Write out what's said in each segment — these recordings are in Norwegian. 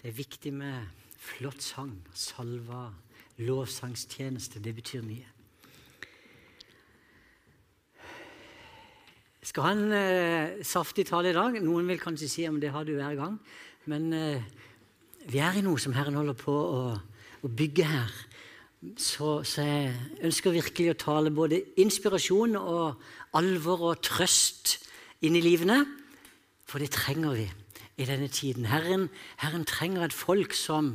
Det er viktig med flott sang, salva, lovsangstjeneste. Det betyr mye. Skal ha en eh, saftig tale i dag. Noen vil kanskje si om det har du hver gang. Men eh, vi er i noe som Herren holder på å, å bygge her. Så, så, jeg ønsker virkelig å tale både inspirasjon og alvor og trøst inn i livene. For det trenger vi i denne tiden. Herren, Herren trenger et folk som,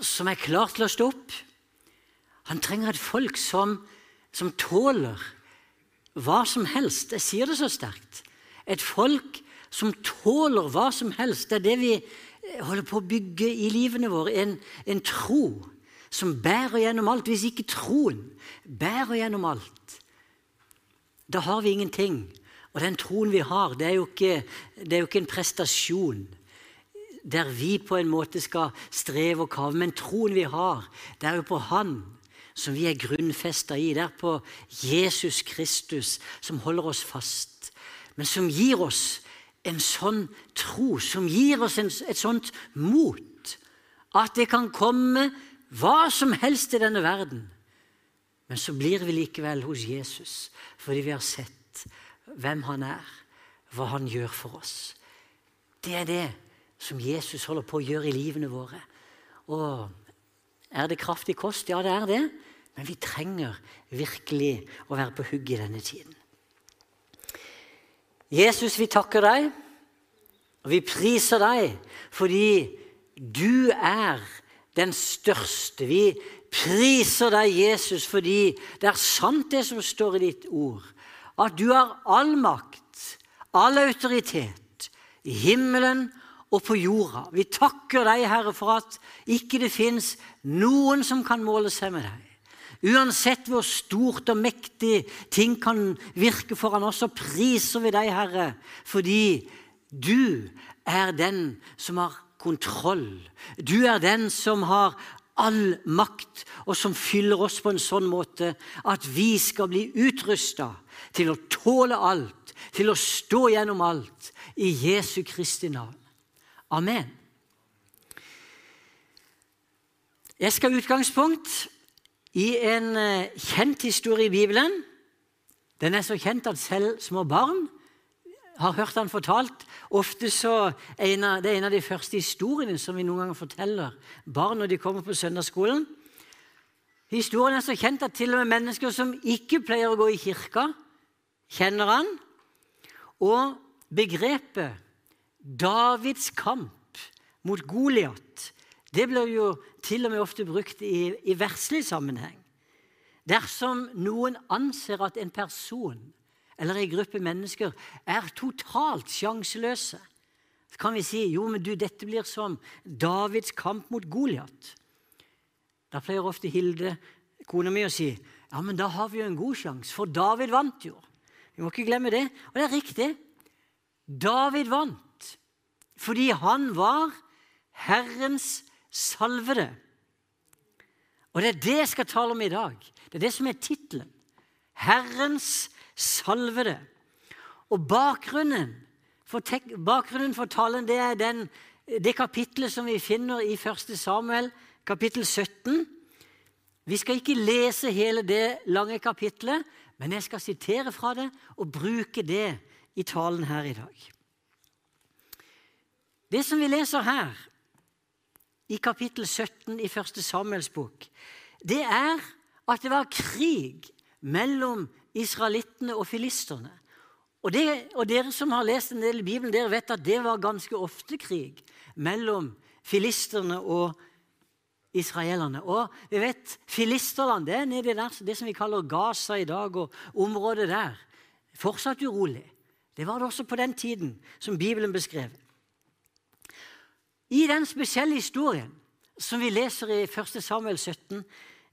som, er klar til å stå opp. Han trenger et folk som, som tåler hva som helst. Jeg sier det så sterkt. Et folk som tåler hva som helst. Det er det vi holder på å bygge i livene våre. En, en tro som bærer gjennom alt. Hvis ikke troen bærer gjennom alt, da har vi ingenting. Og den troen vi har, det er jo ikke, er jo ikke en prestasjon der vi på en måte skal streve og kave. Men troen vi har, det er jo på Han som vi er grunnfesta i. Det er på Jesus Kristus som holder oss fast, men som gir oss en sånn tro, som gir oss en, et sånt mot, at det kan komme hva som helst i denne verden. Men så blir vi likevel hos Jesus fordi vi har sett hvem han er, hva han gjør for oss. Det er det som Jesus holder på å gjøre i livene våre. Og er det kraftig kost? Ja, det er det. Men vi trenger virkelig å være på hugget i denne tiden. Jesus, vi takker deg, og vi priser deg fordi du er den største. Vi priser deg, Jesus, fordi det er sant det som står i ditt ord at du har all makt, all autoritet, i himmelen og på jorda. Vi takker deg, Herre, for at ikke det fins noen som kan måle seg med deg. Uansett hvor stort og mektig ting kan virke foran oss, så priser vi deg, Herre, fordi du er den som har kontroll. Du er den som har all makt, og som fyller oss på en sånn måte at vi skal bli utrusta til å tåle alt, til å stå gjennom alt, i Jesu Kristi navn. Amen. Jeg skal ha utgangspunkt i en eh, kjent historie i Bibelen. Den er så kjent at selv små barn har hørt den fortalt. Ofte så er Det er en av de første historiene som vi noen ganger forteller barn når de kommer på søndagsskolen. Historien er så kjent at til og med mennesker som ikke pleier å gå i kirka, kjenner han. Og begrepet Davids kamp mot Goliat det blir jo til og med ofte brukt i, i verslig sammenheng. Dersom noen anser at en person eller en gruppe mennesker er totalt sjanseløse, så kan vi si jo, men du, dette blir som Davids kamp mot Goliat. Da pleier ofte Hilde, kona mi, å si ja, men da har vi jo en god sjanse, for David vant jo. Vi må ikke glemme det. Og det er riktig. David vant fordi han var Herrens salvede. Og det er det jeg skal tale om i dag. Det er det som er tittelen. Herrens salvede. Og bakgrunnen for, bakgrunnen for talen det er den, det kapitlet som vi finner i 1. Samuel, kapittel 17. Vi skal ikke lese hele det lange kapitlet, men jeg skal sitere fra det og bruke det i talen her i dag. Det som vi leser her, i kapittel 17 i 1. Samuels bok, det er at det var krig mellom israelittene og filisterne. Og, det, og, dere som har lest en del i Bibelen, dere vet at det var ganske ofte krig mellom filisterne og israelerne. Og vi vet Filisterland det er nede der, det som vi kaller Gaza i dag, og området der. Fortsatt urolig. Det var det også på den tiden som Bibelen beskrev. I den spesielle historien som vi leser i 1. Samuel 17,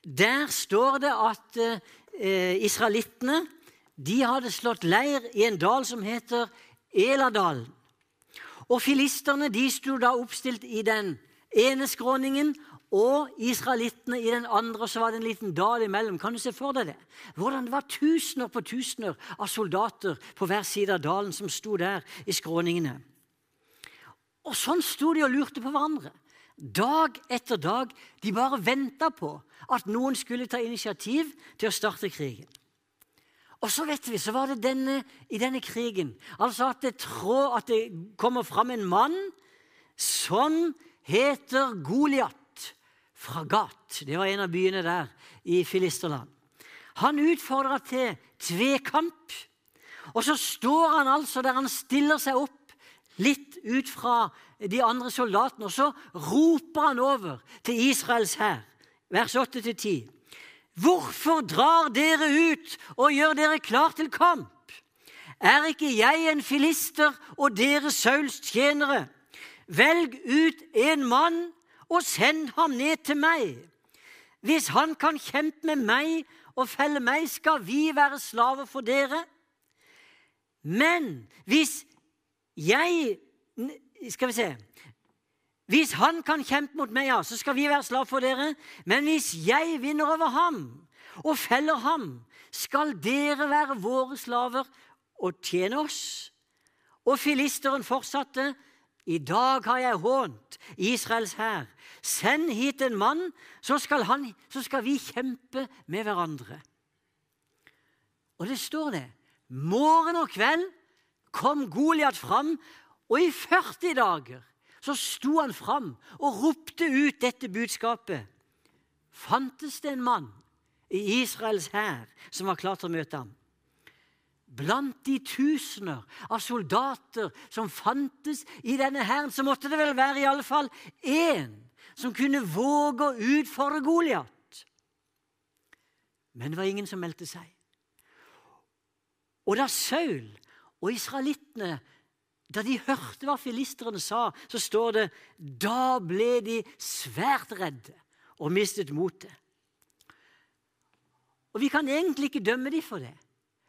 der står det at eh, israelittene de hadde slått leir i en dal som heter Eladalen. Og filisterne de sto da oppstilt i den ene skråningen, og israelittene i den andre, og så var det en liten dal imellom. Kan du se for deg det? Hvordan det var tusener på tusener av soldater på hver side av dalen som sto der i skråningene. Og sånn sto de og lurte på hverandre. Dag etter dag. De bare venta på at noen skulle ta initiativ til å starte krigen. Og så vet vi, så var det denne, i denne krigen altså at det, trå, at det kommer fram en mann som heter Goliat fra Gat. Det var en av byene der i Filisterland. Han utfordra til tvekamp. Og så står han altså der han stiller seg opp litt ut fra de andre soldatene, og så roper han over til Israels hær, vers 8-10. Hvorfor drar dere ut og gjør dere klar til kamp? Er ikke jeg en filister og dere Sauls tjenere? Velg ut en mann og send ham ned til meg. Hvis han kan kjempe med meg og felle meg, skal vi være slaver for dere. Men hvis jeg Skal vi se Hvis han kan kjempe mot meg, ja, så skal vi være slav for dere. Men hvis jeg vinner over ham og feller ham, skal dere være våre slaver og tjene oss. Og filisteren fortsatte. I dag har jeg hånt Israels hær. Send hit en mann, så skal, han, så skal vi kjempe med hverandre. Og det står det. Morgen og kveld kom Goliat fram, og i 40 dager så sto han fram og ropte ut dette budskapet. Fantes det en mann i Israels hær som var klar til å møte ham? Blant de tusener av soldater som fantes i denne hæren, så måtte det vel være i alle fall én som kunne våge å utfordre Goliat. Men det var ingen som meldte seg. Og da Saul og israelittene da de hørte hva filisterne sa, så står det da ble de svært redde og mistet motet. Og vi kan egentlig ikke dømme dem for det.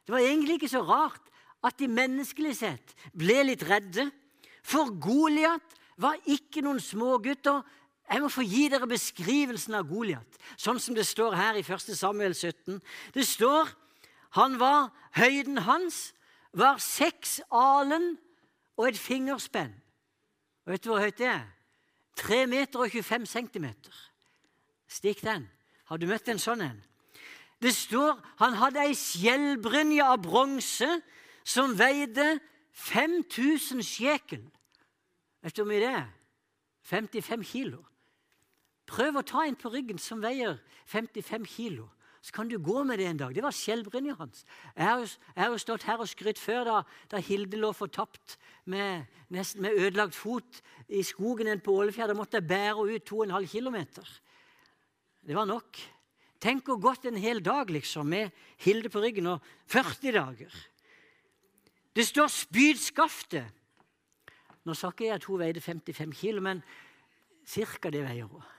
Det var egentlig ikke så rart at de menneskelig sett ble litt redde. For Goliat var ikke noen smågutter. Jeg må få gi dere beskrivelsen av Goliat, sånn som det står her i 1. Samuel 17. Det står han var, Høyden hans var seks alen og et fingerspenn. Og vet du hvor høyt det er? 3 meter og 25 centimeter. Stikk den. Har du møtt en sånn en? Det står han hadde ei skjellbrynje av bronse som veide 5000 sjekel. Vet du hvor mye det er? 55 kilo. Prøv å ta en på ryggen som veier 55 kilo så kan du gå med det en dag. Det var skjellbrynja hans. Jeg har, jo, stått her og skrytt før, da, da Hilde lå fortapt med, nesten med ødelagt fot i skogen en på Ålefjær. Da måtte jeg bære ut 2,5 km. Det var nok. Tenk å gått en hel dag liksom, med Hilde på ryggen og 40 dager. Det står spydskaftet. Nå sa ikke jeg at hun veide 55 kg, men ca. det veier hun.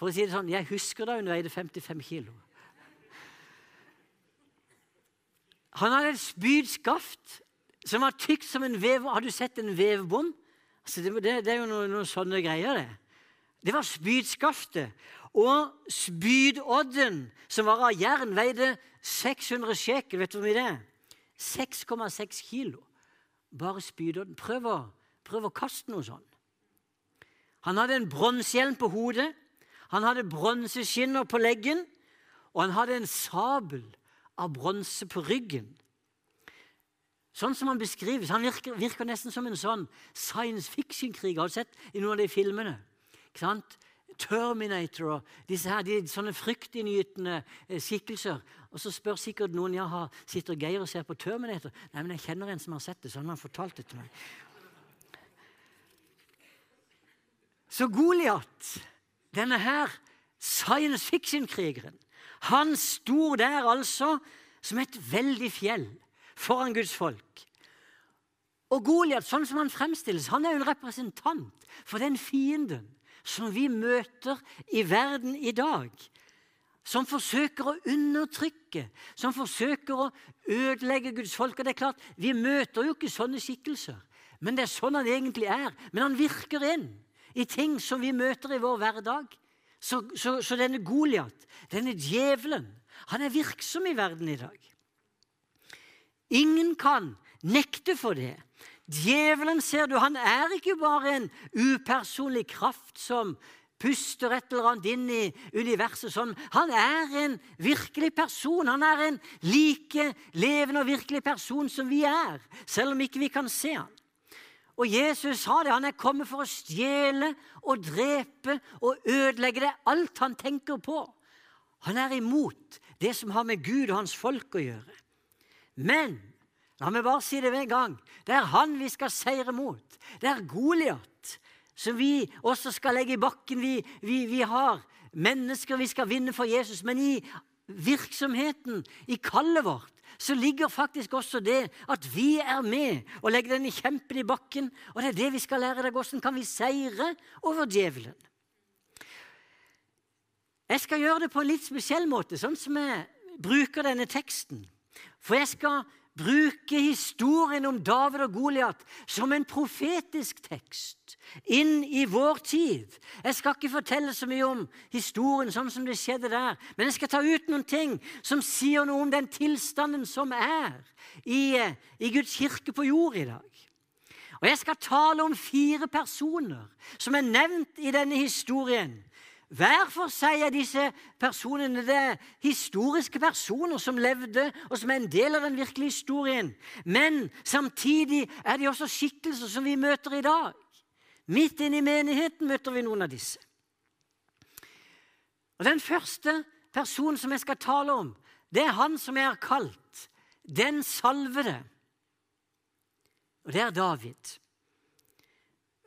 For å si det sånn, Jeg husker da hun veide 55 kilo. Han hadde et spydskaft som var tykt som en vev... Har du sett en vevbom? Altså, det, det, det, er jo noen, noen, sånne greier, det. Det var spydskaftet. Og spydodden, som var av jern, veide 600 sjekel. Vet du hvor mye det er? 6,6 kilo. Bare spydodden. Prøv å, prøv å kaste noe sånn. Han hadde en bronsehjelm på hodet. Han hadde bronseskinner på leggen, og han hadde en sabel av bronse på ryggen. Sånn som Han beskrives. Han virker, virker nesten som en sånn science fiction-kriger. Har du sett i noen av de filmene? Ikke sant? Terminator og disse her, de, sånne fryktinngytende eh, skikkelser. Og så spør sikkert noen ja, har, sitter Geir og ser på Terminator. Nei, men jeg kjenner en som har sett det, så han har fortalt det til meg. Så Goliat denne her science fiction-krigeren, han sto der altså som et veldig fjell foran Guds folk. Og Goliat, sånn som han fremstilles, han er jo en representant for den fienden som vi møter i verden i dag. Som forsøker å undertrykke, som forsøker å ødelegge Guds folk. Og det er klart, Vi møter jo ikke sånne skikkelser, men det er sånn han egentlig er. Men han virker inn i ting som vi møter i vår hverdag. Så, så, så denne Goliat, denne djevelen, han er virksom i verden i dag. Ingen kan nekte for det. Djevelen, ser du, han er ikke bare en upersonlig kraft som puster et eller annet inn i universet sånn. Han er en virkelig person. Han er en like levende og virkelig person som vi er, selv om ikke vi kan se han. Og Jesus sa det. Han er kommet for å stjele og drepe og ødelegge det. Alt han tenker på. Han er imot det som har med Gud og hans folk å gjøre. Men la meg bare si det med en gang. Det er han vi skal seire mot. Det er Goliat som vi også skal legge i bakken. Vi, vi, vi har mennesker vi skal vinne for Jesus, men i virksomheten, i kallet vårt, så ligger faktisk også det at vi er med og legger denne kjempen i bakken. Og det er det vi skal lære deg. Hvordan kan vi seire over djevelen? Jeg skal gjøre det på en litt spesiell måte, sånn som jeg bruker denne teksten. For jeg skal bruke historien om David og Goliat som en profetisk tekst inn i vår tid. Jeg skal ikke fortelle så mye om historien sånn som det skjedde der, men jeg skal ta ut noen ting som sier noe om den tilstanden som er i, i Guds kirke på jord i dag. Og Jeg skal tale om fire personer som er nevnt i denne historien hver for seg er disse personene det historiske personer som levde, og som er en del av den virkelige historien. Men samtidig er de også skikkelser som vi møter i dag. Midt inne i menigheten møter vi noen av disse. Og Den første personen som jeg skal tale om, det er han som jeg har kalt den salvede. Og det er David.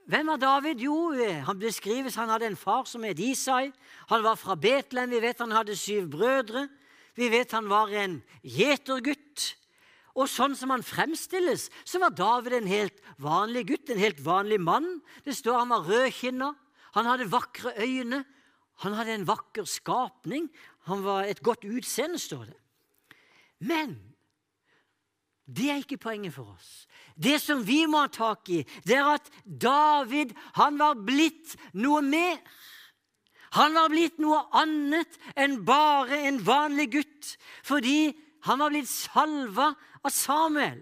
Hvem var David? Jo, eh, han beskrives han hadde en far som het Isai. Han var fra Betlehem. Vi vet han hadde syv brødre. Vi vet han var en gjetergutt. Og sånn som han fremstilles, så var David en helt vanlig gutt, en helt vanlig mann. Det står han var rødkinna, han hadde vakre øyne, han hadde en vakker skapning. Han var et godt utseende, står det. Men det er ikke poenget for oss. Det som vi må ha tak i, det er at David han var blitt noe mer. Han var blitt noe annet enn bare en vanlig gutt, fordi han var blitt salva av Samuel.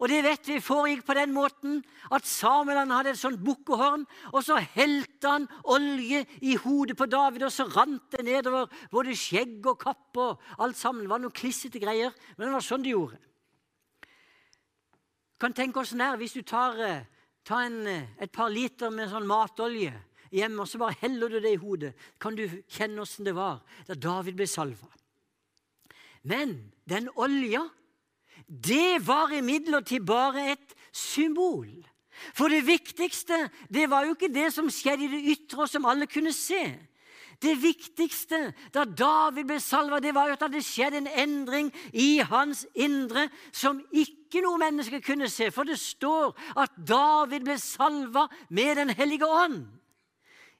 Og det vet vi foregikk på den måten at Samuel han hadde et sånt bukkehorn, og så helte han olje i hodet på David, og så rant det nedover både skjegg og kapp og alt sammen. Det var noen klissete greier, men det var sånn de gjorde kan tenke oss nær hvis du tar, eh, tar en, eh, et par liter med sånn matolje hjemme, og så bare heller du det i hodet. Kan du kjenne åssen det var da David ble salva? Men den olja, det var imidlertid bare et symbol. For det viktigste det var jo ikke det som skjedde i det ytre, og som alle kunne se. Det viktigste da David ble salva, det var jo at det hadde skjedd en endring i hans indre som ikke noe menneske kunne se. For det står at David ble salva med Den hellige ånd.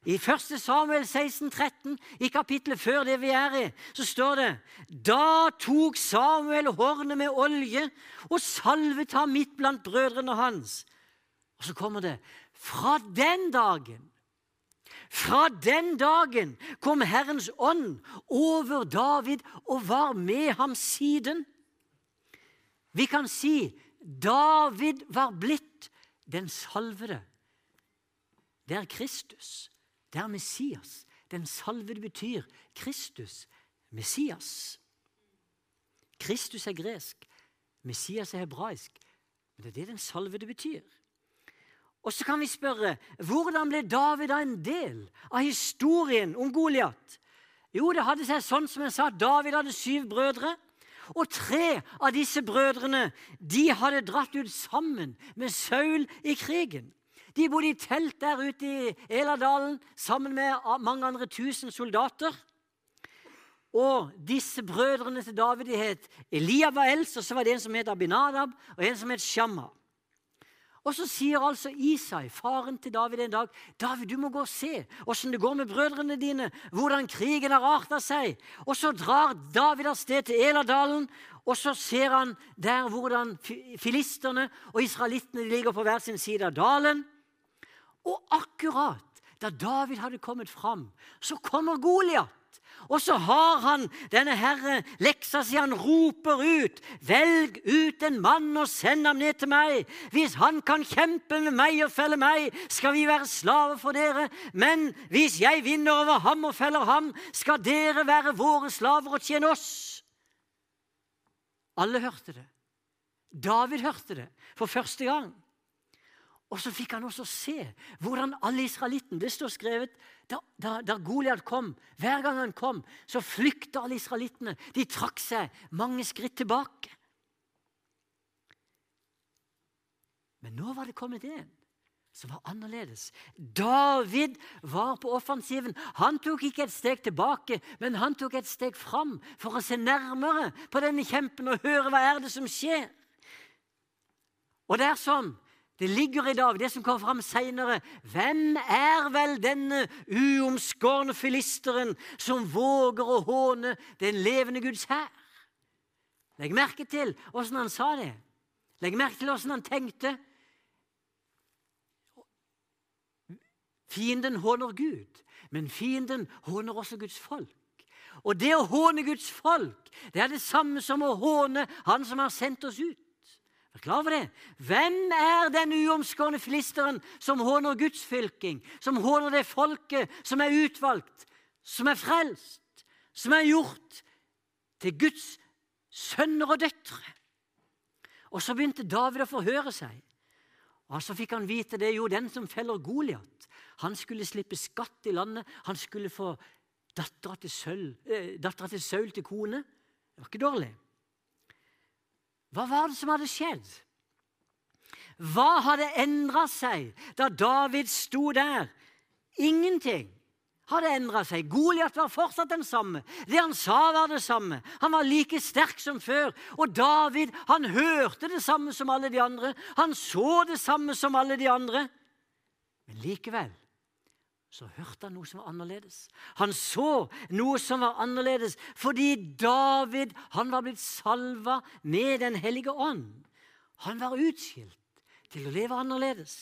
I 1. Samuel 16, 13, i kapittelet før det vi er i, så står det Da tok Samuel hornet med olje og salvet ham midt blant brødrene hans. Og så kommer det Fra den dagen fra den dagen kom Herrens ånd over David og var med ham siden. Vi kan si David var blitt den salvede. Det er Kristus. Det er Messias. Den salvede betyr Kristus, Messias. Kristus er gresk, Messias er hebraisk. Men det er det den salvede betyr. Og så kan vi spørre hvordan ble David da en del av historien om Goliat? Jo, det hadde seg sånn som jeg sa, David hadde syv brødre. Og tre av disse brødrene de hadde dratt ut sammen med Saul i krigen. De bodde i telt der ute i Eladalen sammen med mange andre tusen soldater. Og disse brødrene til David de het Eliab var eldst, og så var det en som het Abinadab, og en som het Shamma. Og så sier altså Isai, faren til David, en dag David, du må gå og se åssen det går med brødrene dine, hvordan krigen har arta seg. Og så drar David av sted til Eladalen, og så ser han der hvordan filisterne og israelittene ligger på hver sin side av dalen. Og akkurat da David hadde kommet fram, så kommer Goliat. Og så har han denne herre leksa si. Han roper ut, 'Velg ut en mann og send ham ned til meg.' 'Hvis han kan kjempe med meg og felle meg, skal vi være slaver for dere.' 'Men hvis jeg vinner over ham og feller ham, skal dere være våre slaver og tjene oss.' Alle hørte det. David hørte det for første gang. Og så fikk han også se hvordan alle israelittene Det står skrevet da, da, da Goliat kom, hver gang han kom, så flykta alle israelittene. De trakk seg mange skritt tilbake. Men nå var det kommet en som var annerledes. David var på offensiven. Han tok ikke et steg tilbake, men han tok et steg fram for å se nærmere på denne kjempen og høre hva er det som skjer. Og det er sånn det ligger i dag, det som kommer fram seinere. Hvem er vel denne uomskårne filisteren som våger å håne den levende Guds hær? Legg merke til åssen han sa det. Legg merke til åssen han tenkte. Fienden håner Gud, men fienden håner også Guds folk. Og det å håne Guds folk, det er det samme som å håne Han som har sendt oss ut. Er du klar over det? Hvem er den uomskårne filisteren som håner Guds fylking, som håner det folket som er utvalgt, som er frelst, som er gjort til Guds sønner og døtre? Og så begynte David å forhøre seg. Og så fikk han vite det er jo den som feller Goliat. Han skulle slippe skatt i landet. Han skulle få dattera til, eh, Saul til kone. Det var ikke dårlig. Hva var det som hadde skjedd? Hva hadde endra seg da David sto der? Ingenting hadde endra seg. Goliat var fortsatt den samme. Det han sa, var det samme. Han var like sterk som før. Og David han hørte det samme som alle de andre. Han så det samme som alle de andre. Men likevel så hørte han noe som var annerledes. Han så noe som var annerledes fordi David han var blitt salva med Den hellige ånd. Han var utskilt til å leve annerledes.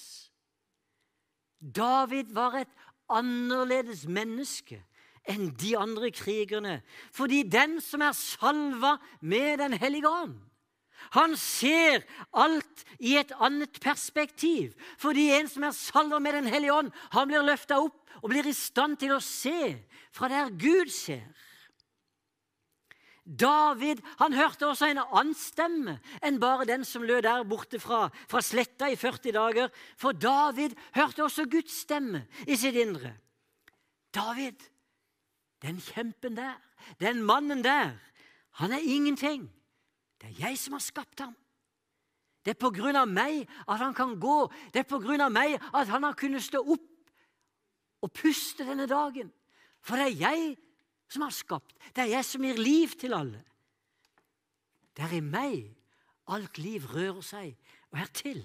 David var et annerledes menneske enn de andre krigerne, fordi den som er salva med Den hellige ånd, han ser alt i et annet perspektiv. Fordi en som er salver med Den hellige ånd, han blir løfta opp og blir i stand til å se fra der Gud ser. David han hørte også en annen stemme enn bare den som lød der borte fra, fra sletta i 40 dager. For David hørte også Guds stemme i sitt indre. David, den kjempen der, den mannen der, han er ingenting. Det er jeg som har skapt ham. Det er på grunn av meg at han kan gå. Det er på grunn av meg at han har kunnet stå opp og puste denne dagen. For det er jeg som har skapt. Det er jeg som gir liv til alle. Det er i meg alt liv rører seg og er til.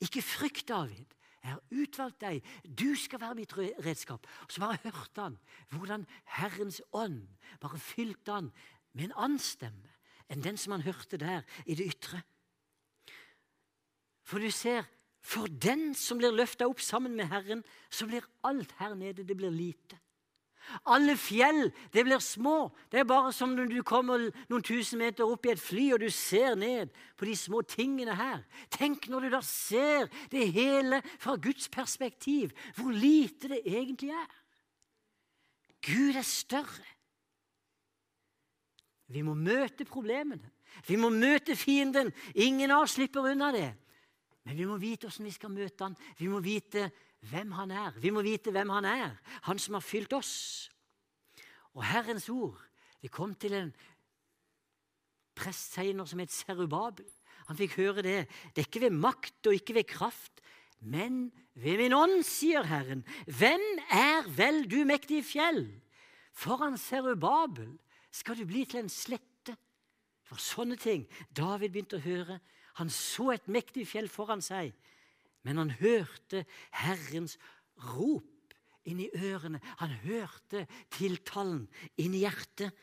Ikke frykt, David. Jeg har utvalgt deg. Du skal være mitt redskap. Og så bare hørte han hvordan Herrens ånd bare fylte han med en annen stemme enn den som han hørte der i det ytre. For du ser, for den som blir løfta opp sammen med Herren, så blir alt her nede det blir lite. Alle fjell det blir små. Det er bare som når du kommer noen tusen meter opp i et fly og du ser ned på de små tingene her. Tenk når du da ser det hele fra Guds perspektiv, hvor lite det egentlig er. Gud er større. Vi må møte problemene. Vi må møte fienden. Ingen av oss slipper unna det. Men vi må vite hvordan vi skal møte han. Vi må vite hvem han er. Vi må vite hvem han er, han som har fylt oss. Og Herrens ord det kom til en prest som het Serubabel. Han fikk høre det. Det er ikke ved makt og ikke ved kraft, men ved min ånd, sier Herren. Hvem er vel du mektige fjell? Foran Serubabel skal du bli til en slette. Det var sånne ting David begynte å høre han så et mektig fjell foran seg, men han hørte Herrens rop inni ørene. Han hørte tiltalen inni hjertet.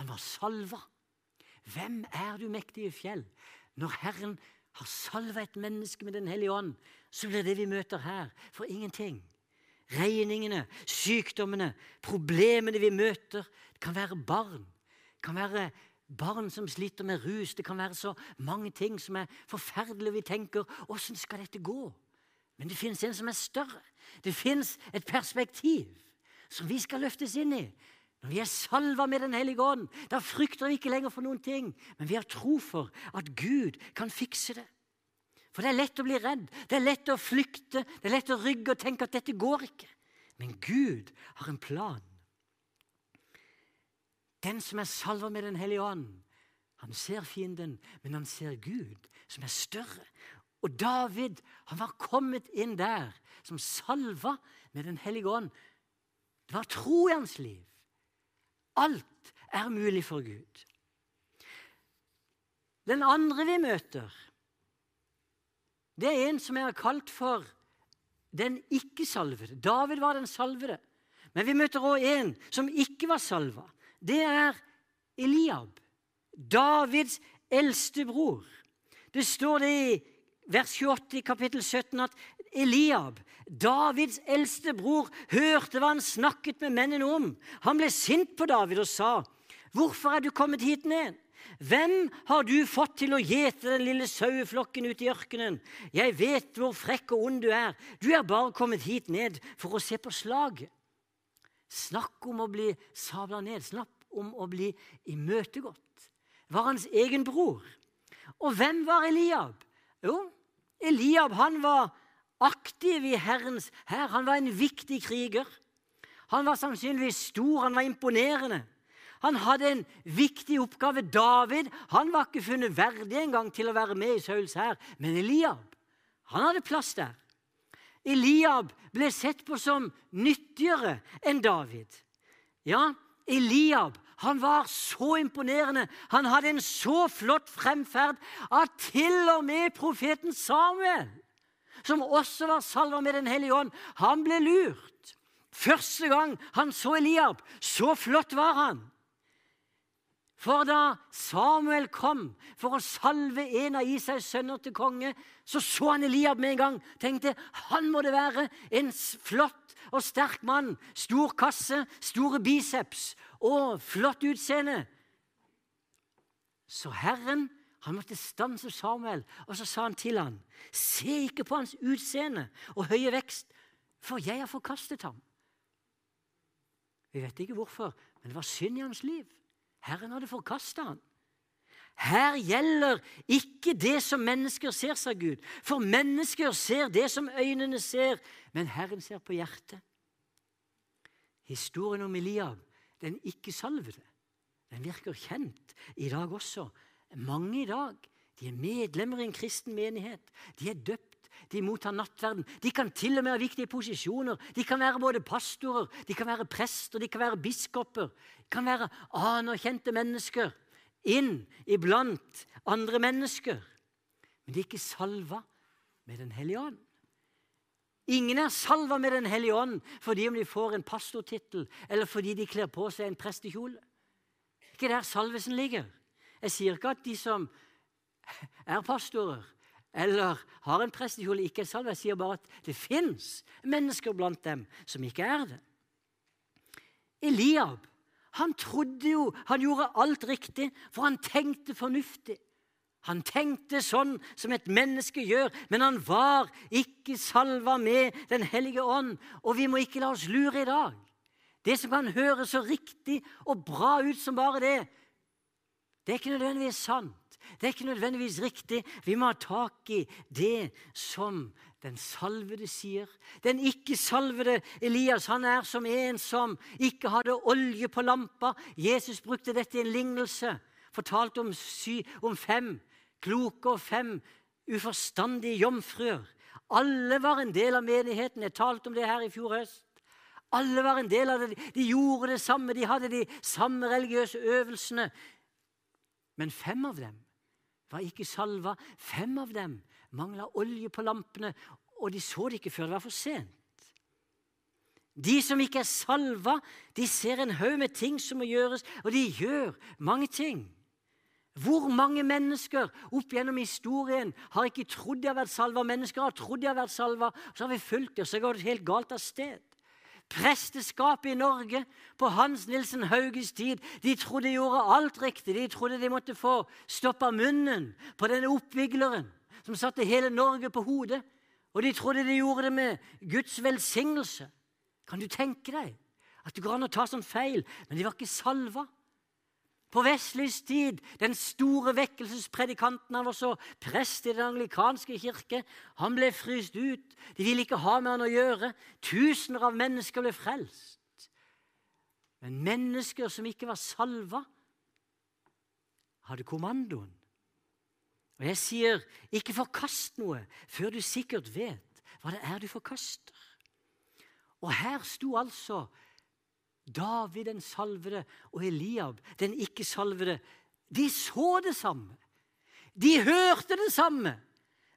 Han var salva. Hvem er du, mektige fjell? Når Herren har salva et menneske med Den hellige ånd, så blir det vi møter her, for ingenting. Regningene, sykdommene, problemene vi møter. Det kan være barn. Det kan være barn som sliter med rus. Det kan være så mange ting som er forferdelige. Vi tenker 'Åssen skal dette gå?' Men det fins en som er større. Det fins et perspektiv som vi skal løftes inn i. Når vi er salva med Den hellige ånd, da frykter vi ikke lenger for noen ting, men vi har tro for at Gud kan fikse det. For det er lett å bli redd, det er lett å flykte, det er lett å rygge og tenke at dette går ikke. Men Gud har en plan. Den som er salva med Den hellige ånd, han ser fienden, men han ser Gud, som er større. Og David han var kommet inn der som salva med Den hellige ånd. Det var tro i hans liv. Alt er mulig for Gud. Den andre vi møter, det er en som jeg har kalt for den ikke-salvede. David var den salvede. Men vi møter òg en som ikke var salva. Det er Eliab, Davids eldste bror. Det står det i vers 28 i kapittel 17 at Eliab, Davids eldste bror, hørte hva han snakket med mennene om. Han ble sint på David og sa, 'Hvorfor er du kommet hit ned?' Hvem har du fått til å gjete den lille saueflokken ute i ørkenen? Jeg vet hvor frekk og ond du er. Du er bare kommet hit ned for å se på slaget. Snakk om å bli sabla ned. Snakk om å bli imøtegått. Var hans egen bror. Og hvem var Eliab? Jo, Eliab han var aktiv i Herrens hær. Han var en viktig kriger. Han var sannsynligvis stor, han var imponerende. Han hadde en viktig oppgave. David han var ikke funnet verdig engang til å være med i Sauls hær. Men Eliab han hadde plass der. Eliab ble sett på som nyttigere enn David. Ja, Eliab han var så imponerende. Han hadde en så flott fremferd at til og med profeten Samuel, som også var salva med Den hellige ånd, han ble lurt. Første gang han så Eliab, så flott var han. For da Samuel kom for å salve en av Isais sønner til konge, så så han Eliab med en gang. Tenkte han må det være en flott og sterk mann. Stor kasse, store biceps og flott utseende. Så Herren han måtte stanse Samuel, og så sa han til han, Se ikke på hans utseende og høye vekst, for jeg har forkastet ham. Vi vet ikke hvorfor, men det var synd i hans liv. Herren hadde forkasta han. Her gjelder ikke det som mennesker ser, sa Gud. For mennesker ser det som øynene ser, men Herren ser på hjertet. Historien om Eliab, den ikke-salvede, den virker kjent i dag også. Mange i dag de er medlemmer i en kristen menighet. De er døpt de mottar nattverden. De kan til og med ha viktige posisjoner. De kan være både pastorer, de kan være prester, de kan være biskoper. Kan være anerkjente mennesker inn iblant andre mennesker. Men de er ikke salva med Den hellige ånd. Ingen er salva med Den hellige ånd fordi om de får en pastortittel, eller fordi de kler på seg en prestekjole. Ikke der salvesen ligger. Jeg sier ikke at de som er pastorer, eller har en prestekjole ikke er salva. Jeg sier bare at det fins mennesker blant dem som ikke er det. Eliab han trodde jo han gjorde alt riktig, for han tenkte fornuftig. Han tenkte sånn som et menneske gjør, men han var ikke salva med Den hellige ånd. Og vi må ikke la oss lure i dag. Det som kan høres så riktig og bra ut som bare det, det er ikke nødvendigvis sant. Det er ikke nødvendigvis riktig. Vi må ha tak i det som den salvede sier. Den ikke-salvede Elias han er som en som ikke hadde olje på lampa. Jesus brukte dette i en lignelse. Fortalte om, sy, om fem kloke og fem uforstandige jomfruer. Alle var en del av menigheten. Jeg talte om det her i fjor høst. Alle var en del av det. De gjorde det samme. De hadde de samme religiøse øvelsene. Men fem av dem var ikke salva. Fem av dem mangla olje på lampene, og de så det ikke før det var for sent. De som ikke er salva, de ser en haug med ting som må gjøres, og de gjør mange ting. Hvor mange mennesker opp gjennom historien har ikke trodd de har vært salva? Mennesker har trodd de har vært salva, så har vi fulgt dem, så går det helt galt av sted. Presteskapet i Norge på Hans Nilsen Hauges tid de trodde de gjorde alt riktig. De trodde de måtte få stoppa munnen på denne oppvigleren som satte hele Norge på hodet. Og de trodde de gjorde det med Guds velsignelse. Kan du tenke deg at det går an å ta sånn feil? Men de var ikke salva. På Wesleys tid, den store vekkelsespredikanten, han var så prest i den anglikanske kirke. Han ble fryst ut. De ville ikke ha med han å gjøre. Tusener av mennesker ble frelst. Men mennesker som ikke var salva, hadde kommandoen. Og jeg sier, ikke forkast noe før du sikkert vet hva det er du forkaster. Og her sto altså David den salvede og Eliab den ikke-salvede. De så det samme. De hørte det samme.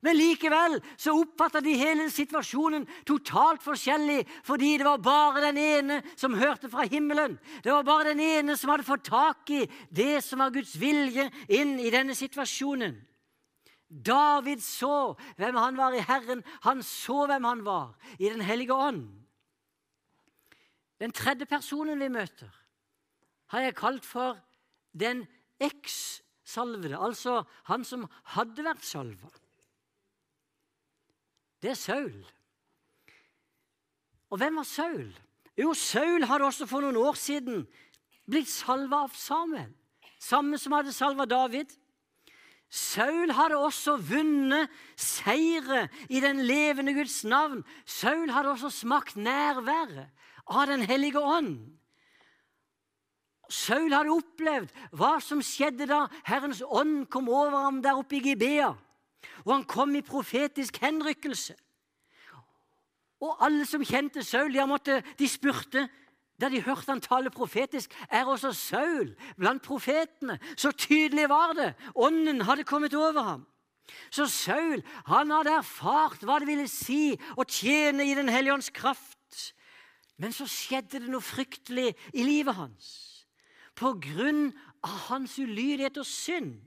Men likevel så oppfatta de hele situasjonen totalt forskjellig, fordi det var bare den ene som hørte fra himmelen. Det var bare den ene som hadde fått tak i det som var Guds vilje inn i denne situasjonen. David så hvem han var i Herren. Han så hvem han var i Den hellige ånd. Den tredje personen vi møter, har jeg kalt for den eks-salvede, altså han som hadde vært salva. Det er Saul. Og hvem var Saul? Jo, Saul hadde også for noen år siden blitt salva av Samuel. Samme som hadde salva David. Saul hadde også vunnet seire i den levende Guds navn. Saul hadde også smakt nærværet av Den hellige ånd. Saul hadde opplevd hva som skjedde da Herrens ånd kom over ham der oppe i Gibea. Og han kom i profetisk henrykkelse. Og alle som kjente Saul, de, måtte, de spurte da de hørte han tale profetisk, er også Saul blant profetene. Så tydelig var det. Ånden hadde kommet over ham. Så Saul han hadde erfart hva det ville si å tjene i Den hellige ånds kraft. Men så skjedde det noe fryktelig i livet hans. På grunn av hans ulydighet og synd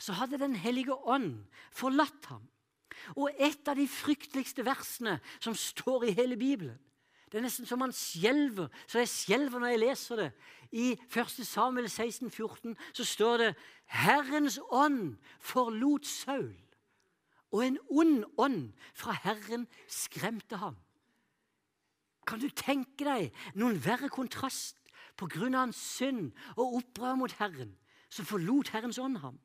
så hadde Den hellige ånd forlatt ham. Og et av de frykteligste versene som står i hele Bibelen, det er nesten som man skjelver. Så jeg skjelver når jeg leser det. I 1. Samuel 16, 14 så står det Herrens ånd forlot Saul, og en ond ånd fra Herren skremte ham. Kan du tenke deg noen verre kontrast på grunn av hans synd og opprør mot Herren? Så forlot Herrens ånd ham.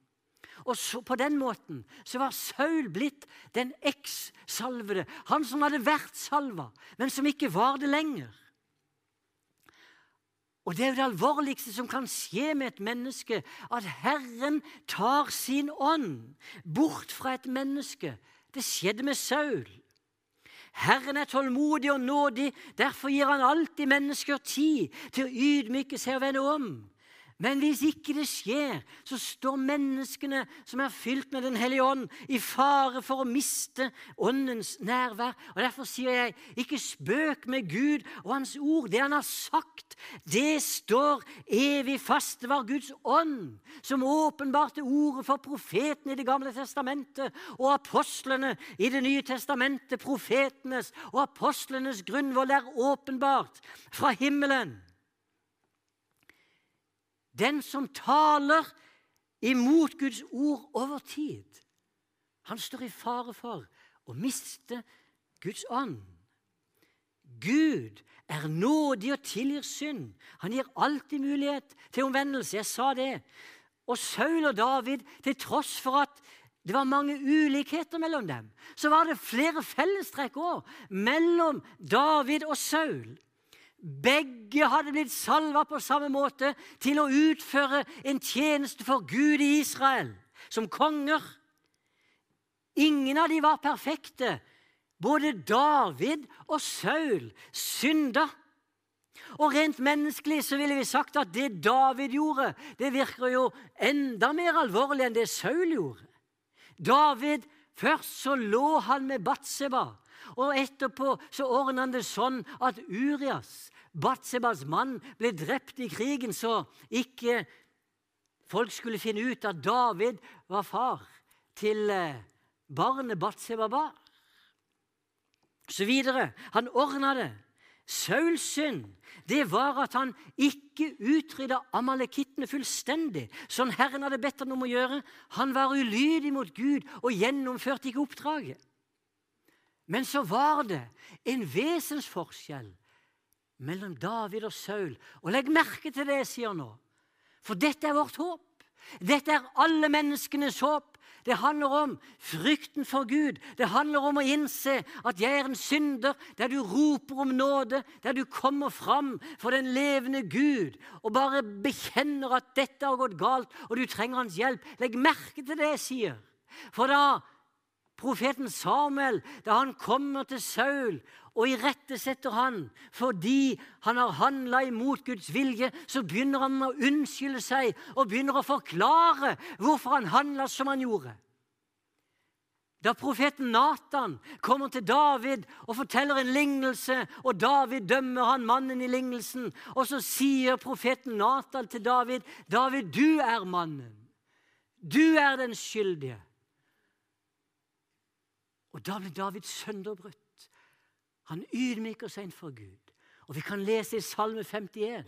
Og så, På den måten så var Saul blitt den eks-salvede. Han som hadde vært salva, men som ikke var det lenger. Og Det er jo det alvorligste som kan skje med et menneske, at Herren tar sin ånd bort fra et menneske. Det skjedde med Saul. Herren er tålmodig og nådig, derfor gir han alltid mennesker tid til å ydmyke seg og vende om. Men hvis ikke det skjer, så står menneskene som er fylt med Den hellige ånd, i fare for å miste åndens nærvær. Og Derfor sier jeg, ikke spøk med Gud og Hans ord. Det Han har sagt, det står evig fast. Det var Guds ånd som åpenbarte ordet for profeten i Det gamle testamentet og apostlene i Det nye testamentet. Profetenes og apostlenes grunnvoll er åpenbart fra himmelen. Den som taler imot Guds ord over tid, han står i fare for å miste Guds ånd. Gud er nådig og tilgir synd. Han gir alltid mulighet til omvendelse. Jeg sa det. Og Saul og David, til tross for at det var mange ulikheter mellom dem, så var det flere fellestrekk òg mellom David og Saul. Begge hadde blitt salva på samme måte til å utføre en tjeneste for Gud i Israel, som konger. Ingen av de var perfekte. Både David og Saul synda. Og Rent menneskelig så ville vi sagt at det David gjorde, det virker jo enda mer alvorlig enn det Saul gjorde. David, Først så lå han med Batseba, og etterpå så ordna han det sånn at Urias Batsebas mann ble drept i krigen, så ikke folk skulle finne ut at David var far til eh, barnet Batseba bar. Så videre. Han ordna det. Sauls synd det var at han ikke utrydda amalekittene fullstendig, som Herren hadde bedt ham om å gjøre. Han var ulydig mot Gud og gjennomførte ikke oppdraget. Men så var det en vesensforskjell mellom David og Saul. Og legg merke til det jeg sier nå, for dette er vårt håp. Dette er alle menneskenes håp. Det handler om frykten for Gud. Det handler om å innse at jeg er en synder, der du roper om nåde, der du kommer fram for den levende Gud og bare bekjenner at dette har gått galt, og du trenger hans hjelp. Legg merke til det jeg sier. For da profeten Samuel, da han kommer til Saul og irettesetter han fordi han har handla imot Guds vilje, så begynner han å unnskylde seg og begynner å forklare hvorfor han handla som han gjorde. Da profeten Natan kommer til David og forteller en lignelse, og David dømmer han mannen i lignelsen, og så sier profeten Natan til David, 'David, du er mannen. Du er den skyldige.' Og Da blir David sønderbrutt. Han ydmyker seg innfor Gud. Og Vi kan lese i Salme 51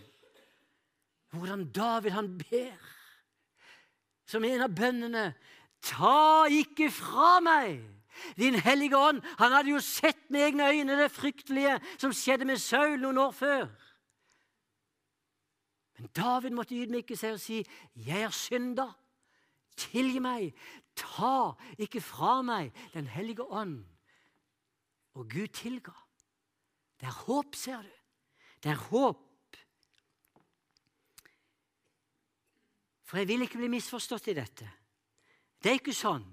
hvordan David han ber som en av bønnene Ta ikke fra meg din hellige ånd. Han hadde jo sett med egne øyne det fryktelige som skjedde med Saul noen år før. Men David måtte ydmyke seg og si, 'Jeg er synda. Tilgi meg. Ta ikke fra meg Den hellige ånd.' Og Gud tilga. Det er håp, ser du. Det er håp. For jeg vil ikke bli misforstått i dette. Det er ikke sånn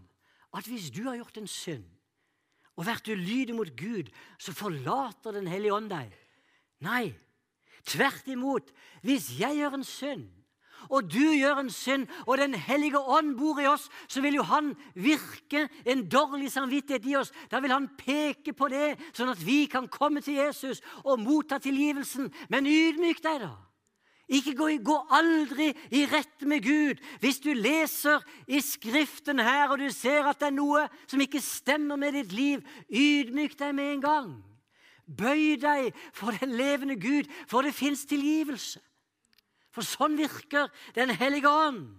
at hvis du har gjort en synd og vært ulydig mot Gud, så forlater Den hellige ånd deg. Nei, tvert imot. Hvis jeg gjør en synd, og du gjør en synd, og Den hellige ånd bor i oss, så vil jo han virke en dårlig samvittighet i oss. Da vil han peke på det, sånn at vi kan komme til Jesus og motta tilgivelsen. Men ydmyk deg, da. Ikke gå, gå, aldri i rette med Gud. Hvis du leser i Skriften her, og du ser at det er noe som ikke stemmer med ditt liv, ydmyk deg med en gang. Bøy deg for den levende Gud, for det fins tilgivelse. For sånn virker Den hellige ånd.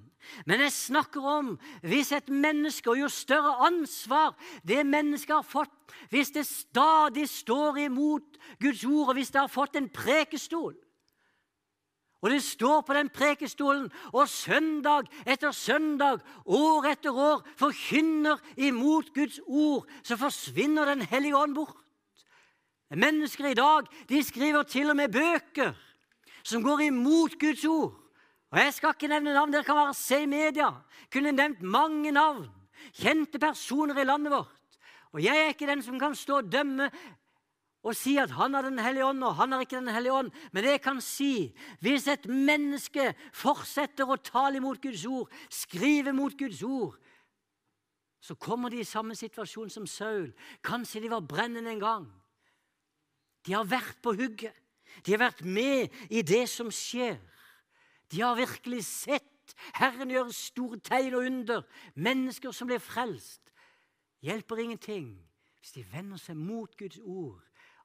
Men jeg snakker om hvis et menneske, og jo større ansvar det mennesket har fått, hvis det stadig står imot Guds ord, og hvis det har fått en prekestol og det står på den prekestolen, og søndag etter søndag, år etter år, forkynner imot Guds ord, så forsvinner Den hellige ånd bort. Mennesker i dag de skriver til og med bøker som går imot Guds ord. Og Jeg skal ikke nevne navn, dere kan bare se i media. Kunne nevnt mange navn. Kjente personer i landet vårt. Og Jeg er ikke den som kan stå og dømme og si at han har Den hellige ånd, og han har ikke Den hellige ånd. Men det jeg kan si, hvis et menneske fortsetter å tale imot Guds ord, skrive mot Guds ord, så kommer de i samme situasjon som Saul. Kanskje de var brennende en gang. De har vært på hugget. De har vært med i det som skjer. De har virkelig sett Herren gjøre store tegn og under. Mennesker som blir frelst. Hjelper ingenting hvis de vender seg mot Guds ord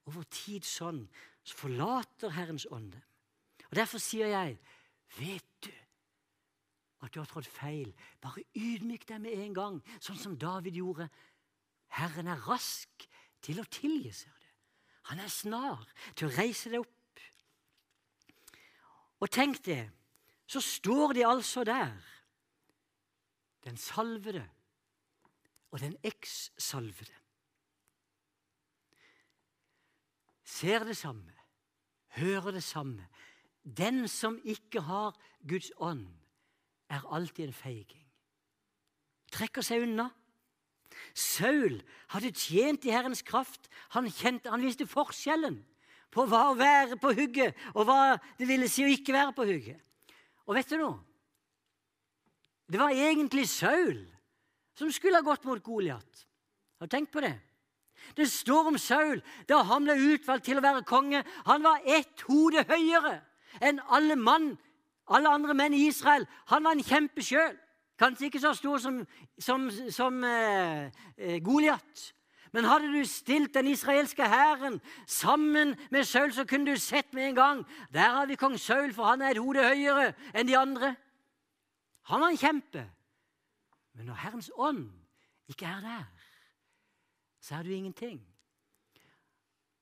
over tid sånn, så forlater Herrens ånd dem. Og Derfor sier jeg, vet du at du har trådt feil, bare ydmyk deg med en gang, sånn som David gjorde. Herren er rask til å tilgi, ser du. Han er snar til å reise deg opp. Og tenk det, så står de altså der, den salvede og den eks-salvede. ser det samme, hører det samme. Den som ikke har Guds ånd, er alltid en feiging. Trekker seg unna. Saul hadde tjent i Herrens kraft. Han, kjente, han visste forskjellen på hva å være på hugget, og hva det ville si å ikke være på hugget. Og vet du noe? Det var egentlig Saul som skulle ha gått mot Goliat. Har du tenkt på det? Det står om Saul da han ble utvalgt til å være konge. Han var ett hode høyere enn alle, mann, alle andre menn i Israel. Han var en kjempe sjøl. Kanskje ikke så stor som, som, som eh, eh, Goliat. Men hadde du stilt den israelske hæren sammen med Saul, så kunne du sett med en gang Der har vi kong Saul, for han er et hode høyere enn de andre. Han var en kjempe. Men når Herrens ånd ikke er der, så er du ingenting.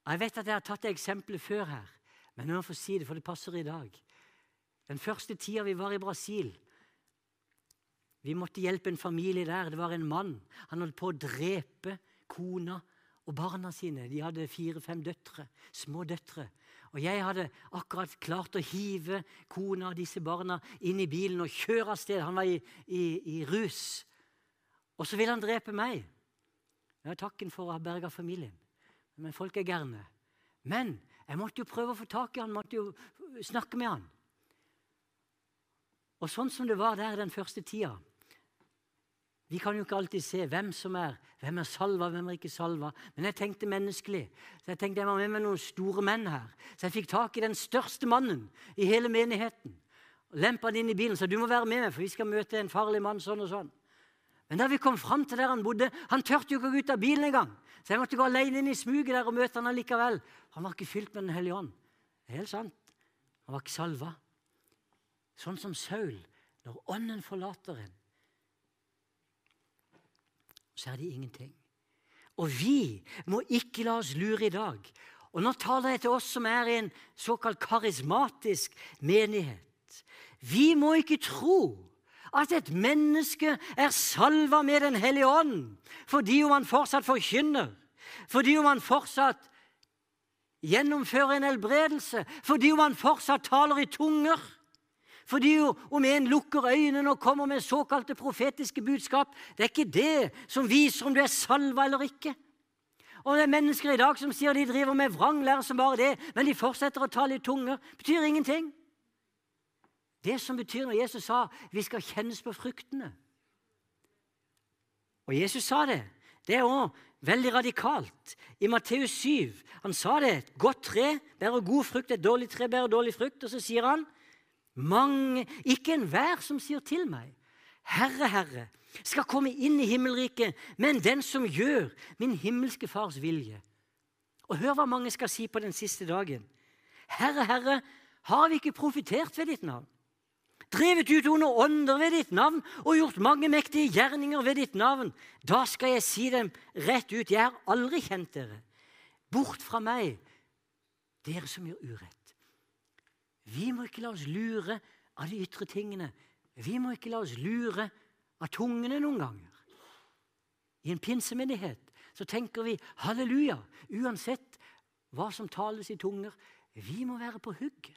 Jeg vet at jeg har tatt det eksempelet før her, men jeg må få si det, for det passer i dag. Den første tida vi var i Brasil Vi måtte hjelpe en familie der. Det var en mann. Han holdt på å drepe kona og barna sine. De hadde fire-fem døtre, små døtre. Og jeg hadde akkurat klart å hive kona og disse barna inn i bilen og kjøre av sted. Han var i, i, i rus. Og så ville han drepe meg. Det har takken for å ha berga familien. Men folk er gærne. Men jeg måtte jo prøve å få tak i han, måtte jo snakke med han. Og sånn som det var der den første tida Vi kan jo ikke alltid se hvem som er hvem er salva, hvem er ikke salva. Men jeg tenkte menneskelig. Så jeg tenkte jeg var med meg noen store menn her. Så jeg fikk tak i den største mannen i hele menigheten. Lempa han inn i bilen sa du må være med meg, for vi skal møte en farlig mann sånn og sånn. Men da vi kom fram til der han bodde Han turte jo ikke å gå ut av bilen engang. Så jeg måtte gå alene inn i smuget der og møte han allikevel. Han var ikke fylt med Den hellige ånd. Det er helt sant. Han var ikke salva. Sånn som Saul. Når ånden forlater en, så er det ingenting. Og vi må ikke la oss lure i dag. Og nå taler jeg til oss som er i en såkalt karismatisk menighet. Vi må ikke tro at et menneske er salva med Den hellige ånd fordi om han fortsatt forkynner, fordi om han fortsatt gjennomfører en helbredelse, fordi om han fortsatt taler i tunger. Fordi om en lukker øynene og kommer med såkalte profetiske budskap, det er ikke det som viser om du er salva eller ikke. Og det er mennesker i dag som sier de driver med vranglære som bare det, men de fortsetter å tale i tunger. betyr ingenting. Det som betyr når Jesus sa vi skal kjennes på fruktene. Og Jesus sa det. Det er òg veldig radikalt. I Matteus 7 han sa det. Et godt tre bærer god frukt, et dårlig tre bærer dårlig frukt. Og så sier han mange, ikke enhver som sier til meg, Herre, Herre, skal komme inn i himmelriket, men den som gjør min himmelske Fars vilje. Og hør hva mange skal si på den siste dagen. Herre, Herre, har vi ikke profitert ved ditt navn? Drevet ut onde ånder ved ditt navn og gjort mange mektige gjerninger ved ditt navn? Da skal jeg si dem rett ut, jeg har aldri kjent dere. Bort fra meg, dere som gjør urett. Vi må ikke la oss lure av de ytre tingene. Vi må ikke la oss lure av tungene noen ganger. I en pinsemenighet så tenker vi halleluja, uansett hva som tales i tunger. Vi må være på hugget.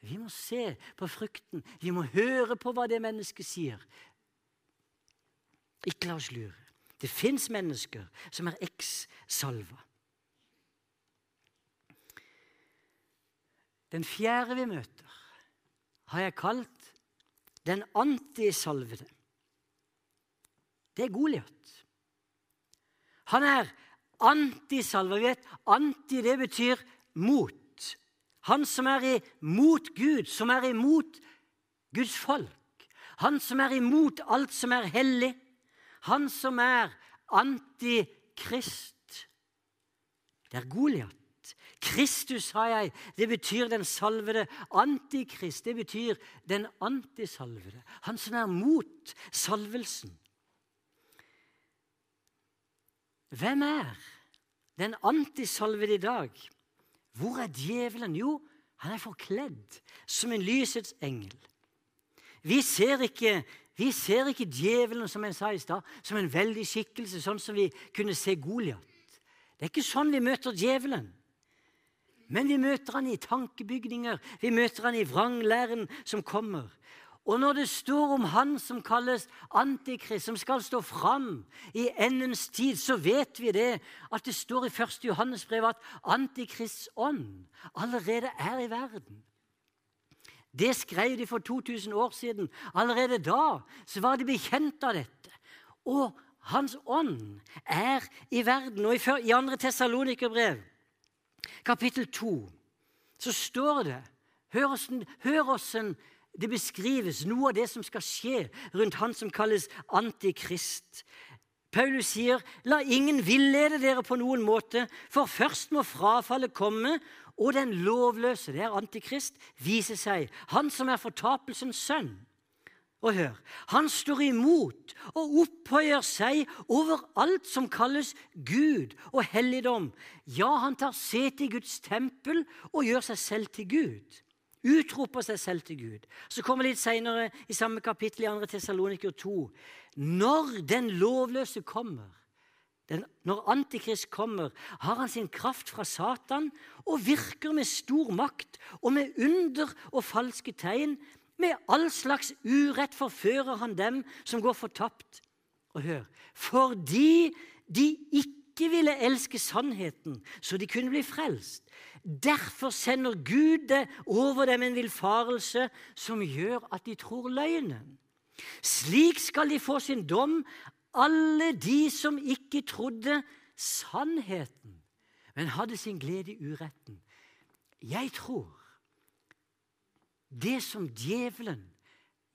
Vi må se på frukten. Vi må høre på hva det mennesket sier. Ikke la oss lure. Det fins mennesker som er eks-salva. Den fjerde vi møter, har jeg kalt den antisalvede. Det er Goliat. Han er antisalva. Vi anti det betyr mot. Han som er imot Gud, som er imot Guds folk. Han som er imot alt som er hellig. Han som er antikrist. Det er Goliat. Kristus, sa jeg, det betyr den salvede. Antikrist, det betyr den antisalvede. Han som er mot salvelsen. Hvem er den antisalvede i dag? Hvor er djevelen? Jo, han er forkledd som en lysets engel. Vi ser ikke, vi ser ikke djevelen som jeg sa i sted, som en veldig skikkelse, sånn som vi kunne se Goliat. Det er ikke sånn vi møter djevelen. Men vi møter han i tankebygninger, vi møter han i vranglæren som kommer. Og når det står om han som kalles Antikrist, som skal stå fram i endens tid, så vet vi det at det står i 1. Johannes brev at Antikrists ånd allerede er i verden. Det skrev de for 2000 år siden. Allerede da så var de bekjent av dette. Og hans ånd er i verden. Og i 2. Tessalonikerbrev kapittel 2, så står det Hør åssen det beskrives noe av det som skal skje rundt han som kalles antikrist. Paulus sier, 'La ingen villede dere på noen måte, for først må frafallet komme, og den lovløse, det er Antikrist, vise seg, han som er fortapelsens sønn.' Og hør, han står imot og opphøyer seg over alt som kalles Gud og helligdom. Ja, han tar sete i Guds tempel og gjør seg selv til Gud. Utroper seg selv til Gud. Så kommer litt senere i samme kapittel i 2. Tessaloniker 2. Når den lovløse kommer, den, når Antikrist kommer, har han sin kraft fra Satan og virker med stor makt og med under og falske tegn med all slags urett forfører han dem som går fortapt. Og hør Fordi de ikke ville elske sannheten, så de kunne bli frelst. Derfor sender Gud det over dem en villfarelse som gjør at de tror løgnen. Slik skal de få sin dom, alle de som ikke trodde sannheten, men hadde sin glede i uretten. Jeg tror det som djevelen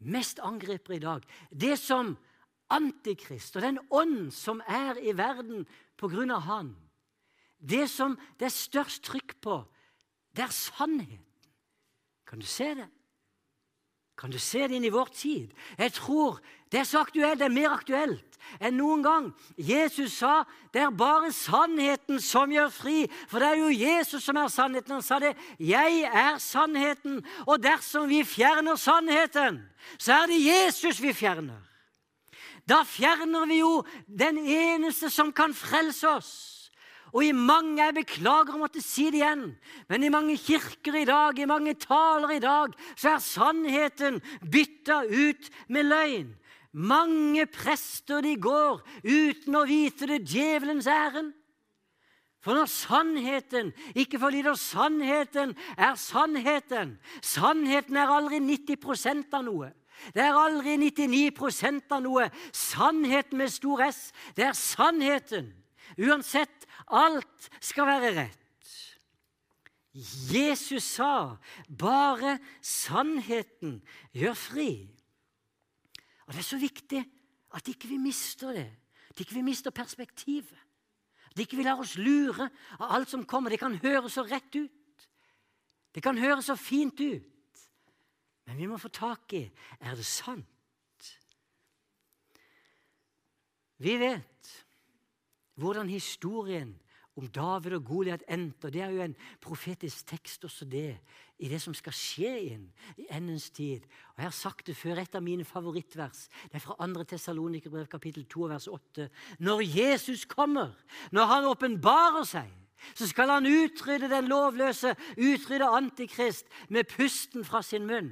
mest angriper i dag, det som Antikrist og den ånd som er i verden av han, det som det er størst trykk på, det er sannheten. Kan du se det? Kan du se det inn i vår tid? Jeg tror det er så aktuelt, det er mer aktuelt enn noen gang. Jesus sa det er bare sannheten som gjør fri. For det er jo Jesus som er sannheten. Han sa det. Jeg er sannheten. Og dersom vi fjerner sannheten, så er det Jesus vi fjerner. Da fjerner vi jo den eneste som kan frelse oss. Og i mange jeg beklager å måtte si det igjen, men i mange kirker i dag, i mange taler i dag, så er sannheten bytta ut med løgn. Mange prester de går uten å vite det djevelens ærend. For når sannheten ikke forlider sannheten, er sannheten. Sannheten er aldri 90 av noe. Det er aldri 99 av noe. Sannheten med stor S, det er sannheten. Uansett Alt skal være rett. Jesus sa bare sannheten gjør fri. Og Det er så viktig at ikke vi mister det, at ikke vi mister perspektivet. At ikke vi lar oss lure av alt som kommer. Det kan høres så rett ut. Det kan høres så fint ut. Men vi må få tak i er det sant. Vi vet hvordan historien om David og Goliat endte. Det er jo en profetisk tekst også, det, i det som skal skje inn i endens tid. Og Jeg har sagt det før, et av mine favorittvers. Det er fra 2. Tessalonikerbrev kapittel 2 vers 8. Når Jesus kommer, når han åpenbarer seg, så skal han utrydde den lovløse, utrydde Antikrist med pusten fra sin munn.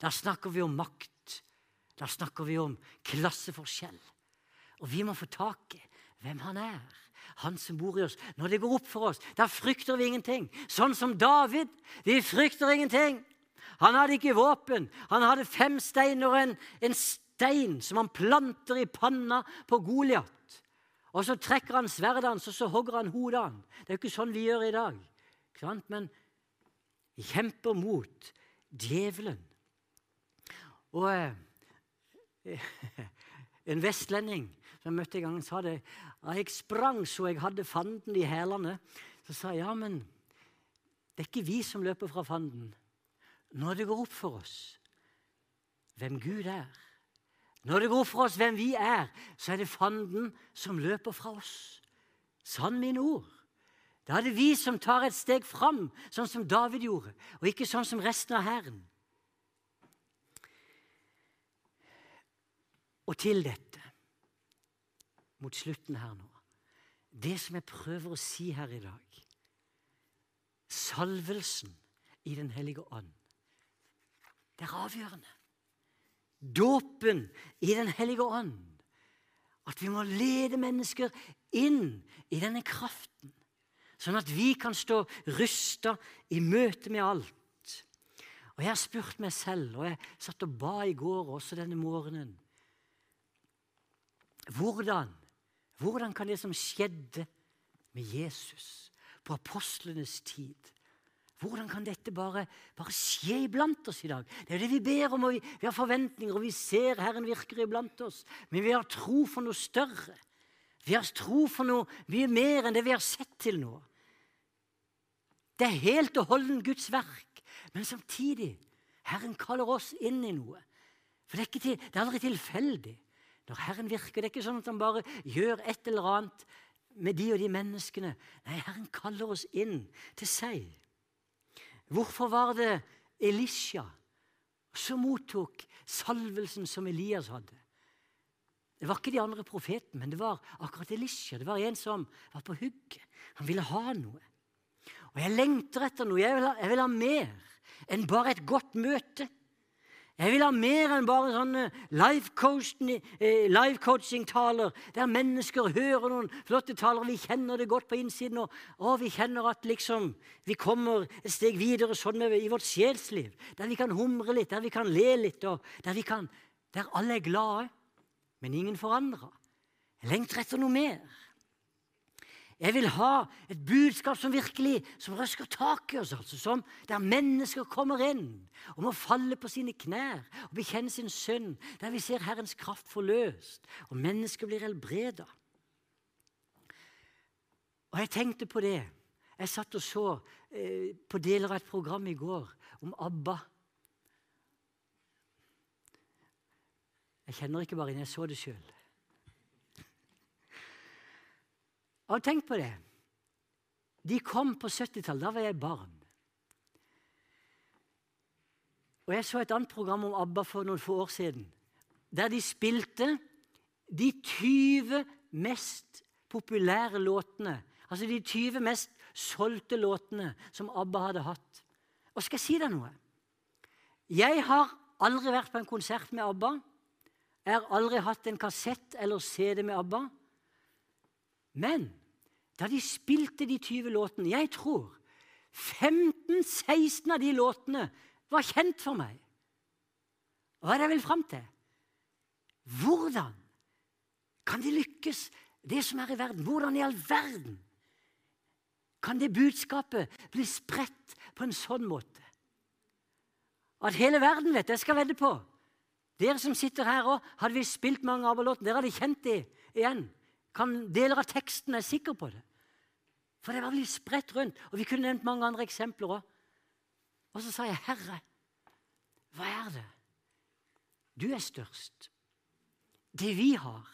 Da snakker vi om makt. Da snakker vi om klasseforskjell. Og vi må få tak i hvem han er. Han som bor i oss. Når det går opp for oss, da frykter vi ingenting. Sånn som David. Vi frykter ingenting. Han hadde ikke våpen. Han hadde fem steiner og en, en stein som han planter i panna på Goliat. Og så trekker han sverdet hans, og så hogger han hodet hans. Det er jo ikke sånn vi gjør i dag. Men vi kjemper mot djevelen. Og eh, en vestlending som jeg møtte en gang, sa det. Da jeg sprang så jeg hadde fanden i hælene, så sa jeg ja, men det er ikke vi som løper fra fanden. Når det går opp for oss hvem Gud er, når det går opp for oss hvem vi er, så er det fanden som løper fra oss. Sann mine ord. Da er det vi som tar et steg fram, sånn som David gjorde, og ikke sånn som resten av hæren. Og til dette mot slutten her nå. Det som jeg prøver å si her i dag Salvelsen i Den hellige ånd. Det er avgjørende. Dåpen i Den hellige ånd. At vi må lede mennesker inn i denne kraften, sånn at vi kan stå rusta i møte med alt. Og Jeg har spurt meg selv, og jeg satt og ba i går også denne morgenen Hvordan hvordan kan det som skjedde med Jesus på apostlenes tid, Hvordan kan dette bare, bare skje iblant oss i dag? Det er det vi ber om, og vi, vi har forventninger, og vi ser Herren virker iblant oss. Men vi har tro for noe større. Vi har tro for noe mye mer enn det vi har sett til nå. Det er helt og holdent Guds verk, men samtidig Herren kaller oss inn i noe. For det er, til, det er aldri tilfeldig. Når Herren virker, det er ikke sånn at han bare gjør et eller annet med de og de menneskene. Nei, Herren kaller oss inn til seg. Hvorfor var det Elisha som mottok salvelsen som Elias hadde? Det var ikke de andre profetene, men det var akkurat Elisha. Det var en som var på hugget. Han ville ha noe. Og jeg lengter etter noe. Jeg vil ha, jeg vil ha mer enn bare et godt møte. Jeg vil ha mer enn bare sånne eh, life coaching-taler der mennesker hører noen flotte taler, vi kjenner det godt på innsiden. Og, og vi kjenner at liksom, vi kommer et steg videre sånn med, i vårt sjelsliv. Der vi kan humre litt, der vi kan le litt, og der, vi kan, der alle er glade, men ingen forandra. Jeg lengter etter noe mer. Jeg vil ha et budskap som virkelig som røsker tak i oss, altså, som der mennesker kommer inn og må falle på sine knær og bekjenne sin synd, der vi ser Herrens kraft forløst, og mennesker blir helbreda. Og jeg tenkte på det. Jeg satt og så eh, på deler av et program i går om ABBA. Jeg kjenner ikke bare inn, jeg så det sjøl. Og tenk på det. De kom på 70-tallet. Da var jeg barn. Og Jeg så et annet program om ABBA for noen få år siden. Der de spilte de 20 mest populære låtene. Altså de 20 mest solgte låtene som ABBA hadde hatt. Og skal jeg si deg noe? Jeg har aldri vært på en konsert med ABBA. Jeg har aldri hatt en kassett eller CD med ABBA. Men da de spilte de 20 låtene Jeg tror 15-16 av de låtene var kjent for meg. Hva er det jeg vil fram til? Hvordan kan det lykkes, det som er i verden? Hvordan i all verden kan det budskapet bli spredt på en sånn måte? At hele verden vet Jeg skal vedde på. Dere som sitter her òg, hadde vi spilt mange av låtene, dere hadde kjent dem igjen. Kan deler av teksten er sikker på det. For det var litt spredt rundt. Og vi kunne nevnt mange andre eksempler òg. Og så sa jeg, 'Herre, hva er det? Du er størst. Det vi har,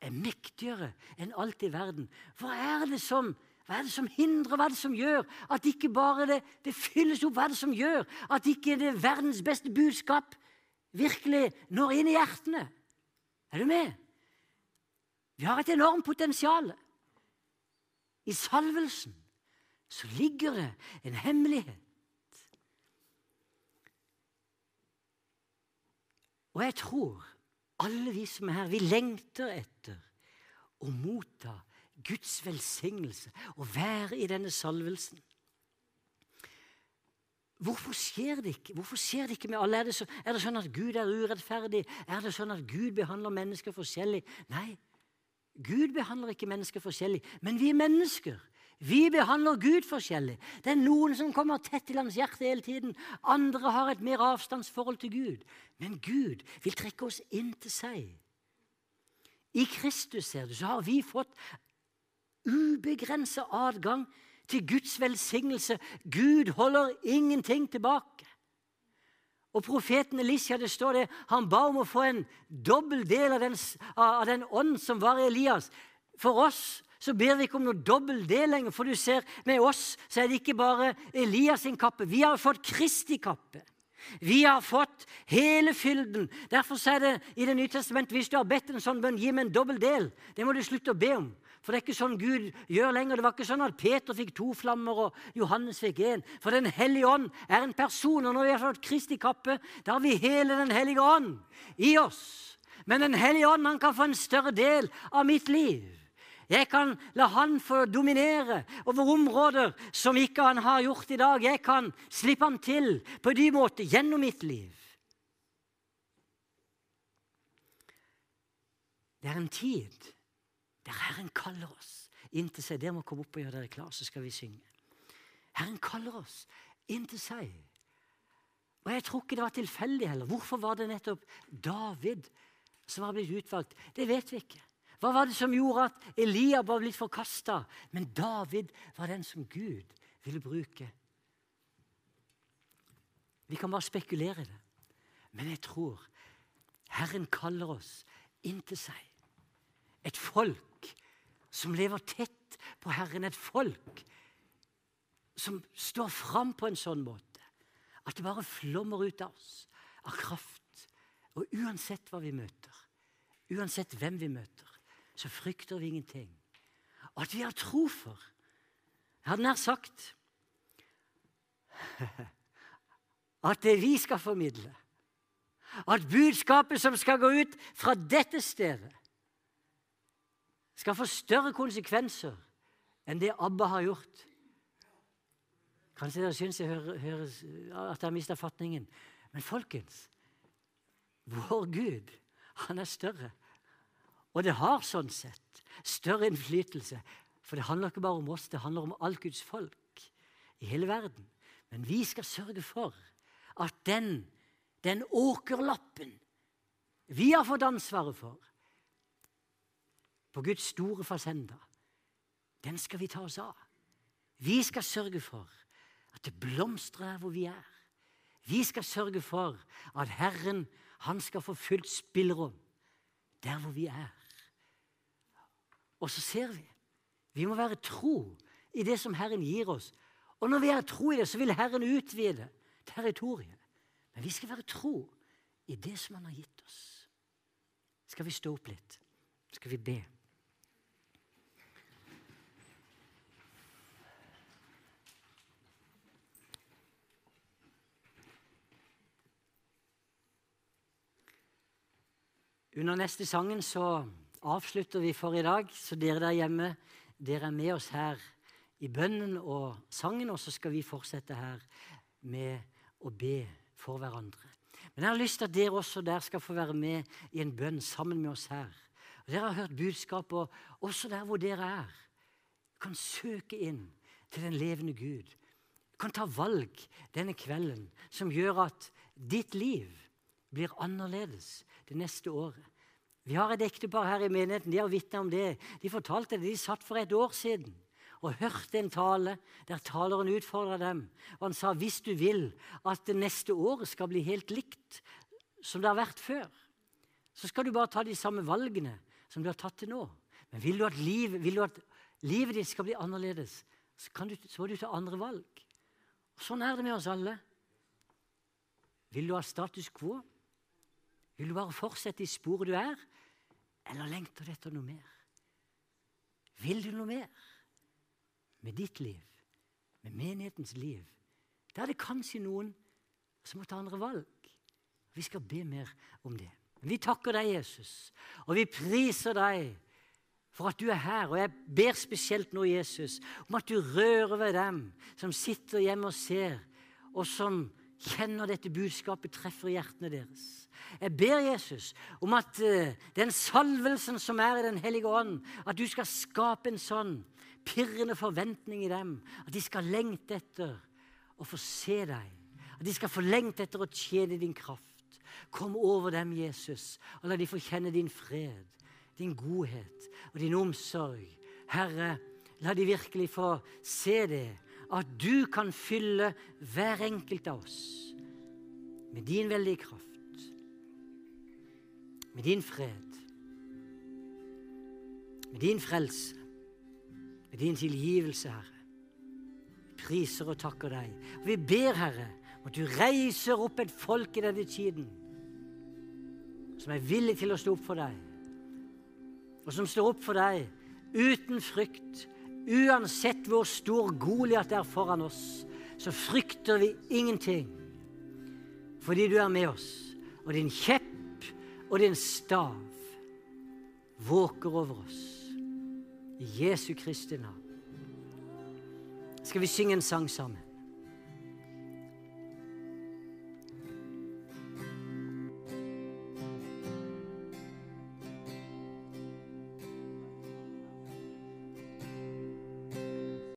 er mektigere enn alt i verden. Hva er det som hva er det som hindrer, hva er det som gjør at ikke bare det, det fylles opp? Hva er det som gjør at ikke det verdens beste budskap virkelig når inn i hjertene? Er du med? Vi har et enormt potensial. I salvelsen så ligger det en hemmelighet. Og jeg tror alle vi som er her, vi lengter etter å motta Guds velsignelse og være i denne salvelsen. Hvorfor skjer det ikke Hvorfor skjer det ikke med alle? Er det, så, er det sånn at Gud er urettferdig? Er det sånn at Gud behandler mennesker forskjellig? Nei, Gud behandler ikke mennesker forskjellig, men vi er mennesker. Vi behandler Gud forskjellig. Det er noen som kommer tett til hans hjerte hele tiden. Andre har et mer avstandsforhold til Gud. Men Gud vil trekke oss inn til seg. I Kristus ser du, så har vi fått ubegrenset adgang til Guds velsignelse. Gud holder ingenting tilbake. Og profeten Elisha, det står det, han ba om å få en dobbel del av den, av den ånd som var i Elias. For oss så ber vi ikke om noe dobbel del lenger, for du ser, med oss så er det ikke bare Elias sin kappe. Vi har fått Kristi kappe. Vi har fått hele fylden. Derfor er det i Det nye testamentet hvis du har bedt en sånn bønn, gi meg en dobbel del. Det må du slutte å be om. For det er ikke sånn Gud gjør lenger. Det var ikke sånn at Peter fikk to flammer og Johannes fikk én. For Den hellige ånd er en person, og når vi har fått Kristi kappe, da har vi hele Den hellige ånd i oss. Men Den hellige ånd han kan få en større del av mitt liv. Jeg kan la han få dominere over områder som ikke han har gjort i dag. Jeg kan slippe han til på en ny måte gjennom mitt liv. Det er en tid der Herren kaller oss inn til seg. Dere må komme opp og gjøre dere klar, så skal vi synge. Herren kaller oss inntil seg. Og Jeg tror ikke det var tilfeldig heller. Hvorfor var det nettopp David som var blitt utvalgt? Det vet vi ikke. Hva var det som gjorde at Eliab var blitt forkasta, men David var den som Gud ville bruke? Vi kan bare spekulere i det. Men jeg tror Herren kaller oss inn til seg. Et folk som lever tett på Herren. Et folk som står fram på en sånn måte at det bare flommer ut av oss av kraft. Og uansett hva vi møter, uansett hvem vi møter, så frykter vi ingenting. Og at vi har tro for Jeg hadde nær sagt at det vi skal formidle, at budskapet som skal gå ut fra dette stedet, skal få større konsekvenser enn det Abba har gjort. Kanskje dere syns jeg hører, høres, at jeg har mista fatningen. Men folkens, vår Gud, han er større. Og det har sånn sett større innflytelse. For det handler ikke bare om oss, det handler om alt Guds folk i hele verden. Men vi skal sørge for at den, den åkerlappen vi har fått ansvaret for på Guds store fasenda, den skal vi ta oss av. Vi skal sørge for at det blomstrer der hvor vi er. Vi skal sørge for at Herren han skal få fullt spillerom der hvor vi er. Og så ser vi vi må være tro i det som Herren gir oss. Og når vi er tro i det, så vil Herren utvide territoriet. Men vi skal være tro i det som Han har gitt oss. Skal vi stå opp litt? Skal vi be? Under neste sangen så avslutter vi for i dag. Så dere der hjemme, dere er med oss her i bønnen og sangen, og så skal vi fortsette her med å be for hverandre. Men jeg har lyst til at dere også der skal få være med i en bønn sammen med oss her. Og dere har hørt budskapet, også der hvor dere er. Du kan søke inn til den levende Gud. Du kan ta valg denne kvelden som gjør at ditt liv blir annerledes det neste året. Vi har et ektepar her i menigheten. De har vitna om det. De fortalte det. De satt for et år siden og hørte en tale der taleren utfordra dem. Og han sa hvis du vil at det neste året skal bli helt likt som det har vært før, så skal du bare ta de samme valgene som du har tatt til nå. Men vil du at, liv, vil du at livet ditt skal bli annerledes, så, du, så må du ta andre valg. Og sånn er det med oss alle. Vil du ha status quo? Vil du bare fortsette i sporet du er, eller lengter du etter noe mer? Vil du noe mer med ditt liv, med menighetens liv? Da er det kanskje noen som må ta andre valg. Vi skal be mer om det. Vi takker deg, Jesus, og vi priser deg for at du er her. Og jeg ber spesielt nå, Jesus, om at du rører ved dem som sitter hjemme og ser, og som kjenner dette budskapet treffer hjertene deres. Jeg ber Jesus om at uh, den salvelsen som er i Den hellige ånd, at du skal skape en sånn pirrende forventning i dem. At de skal lengte etter å få se deg. At de skal få lengte etter å tjene din kraft. Kom over dem, Jesus, og la de få kjenne din fred, din godhet og din omsorg. Herre, la de virkelig få se det at du kan fylle hver enkelt av oss med din veldige kraft, med din fred, med din frelse, med din tilgivelse, Herre. Vi priser og takker deg. Og vi ber, Herre, at du reiser opp et folk i denne tiden som er villig til å stå opp for deg, og som står opp for deg uten frykt, Uansett hvor stor Goliat er foran oss, så frykter vi ingenting. Fordi du er med oss, og din kjepp og din stav våker over oss. I Jesu Kristi navn. Skal vi synge en sang sammen?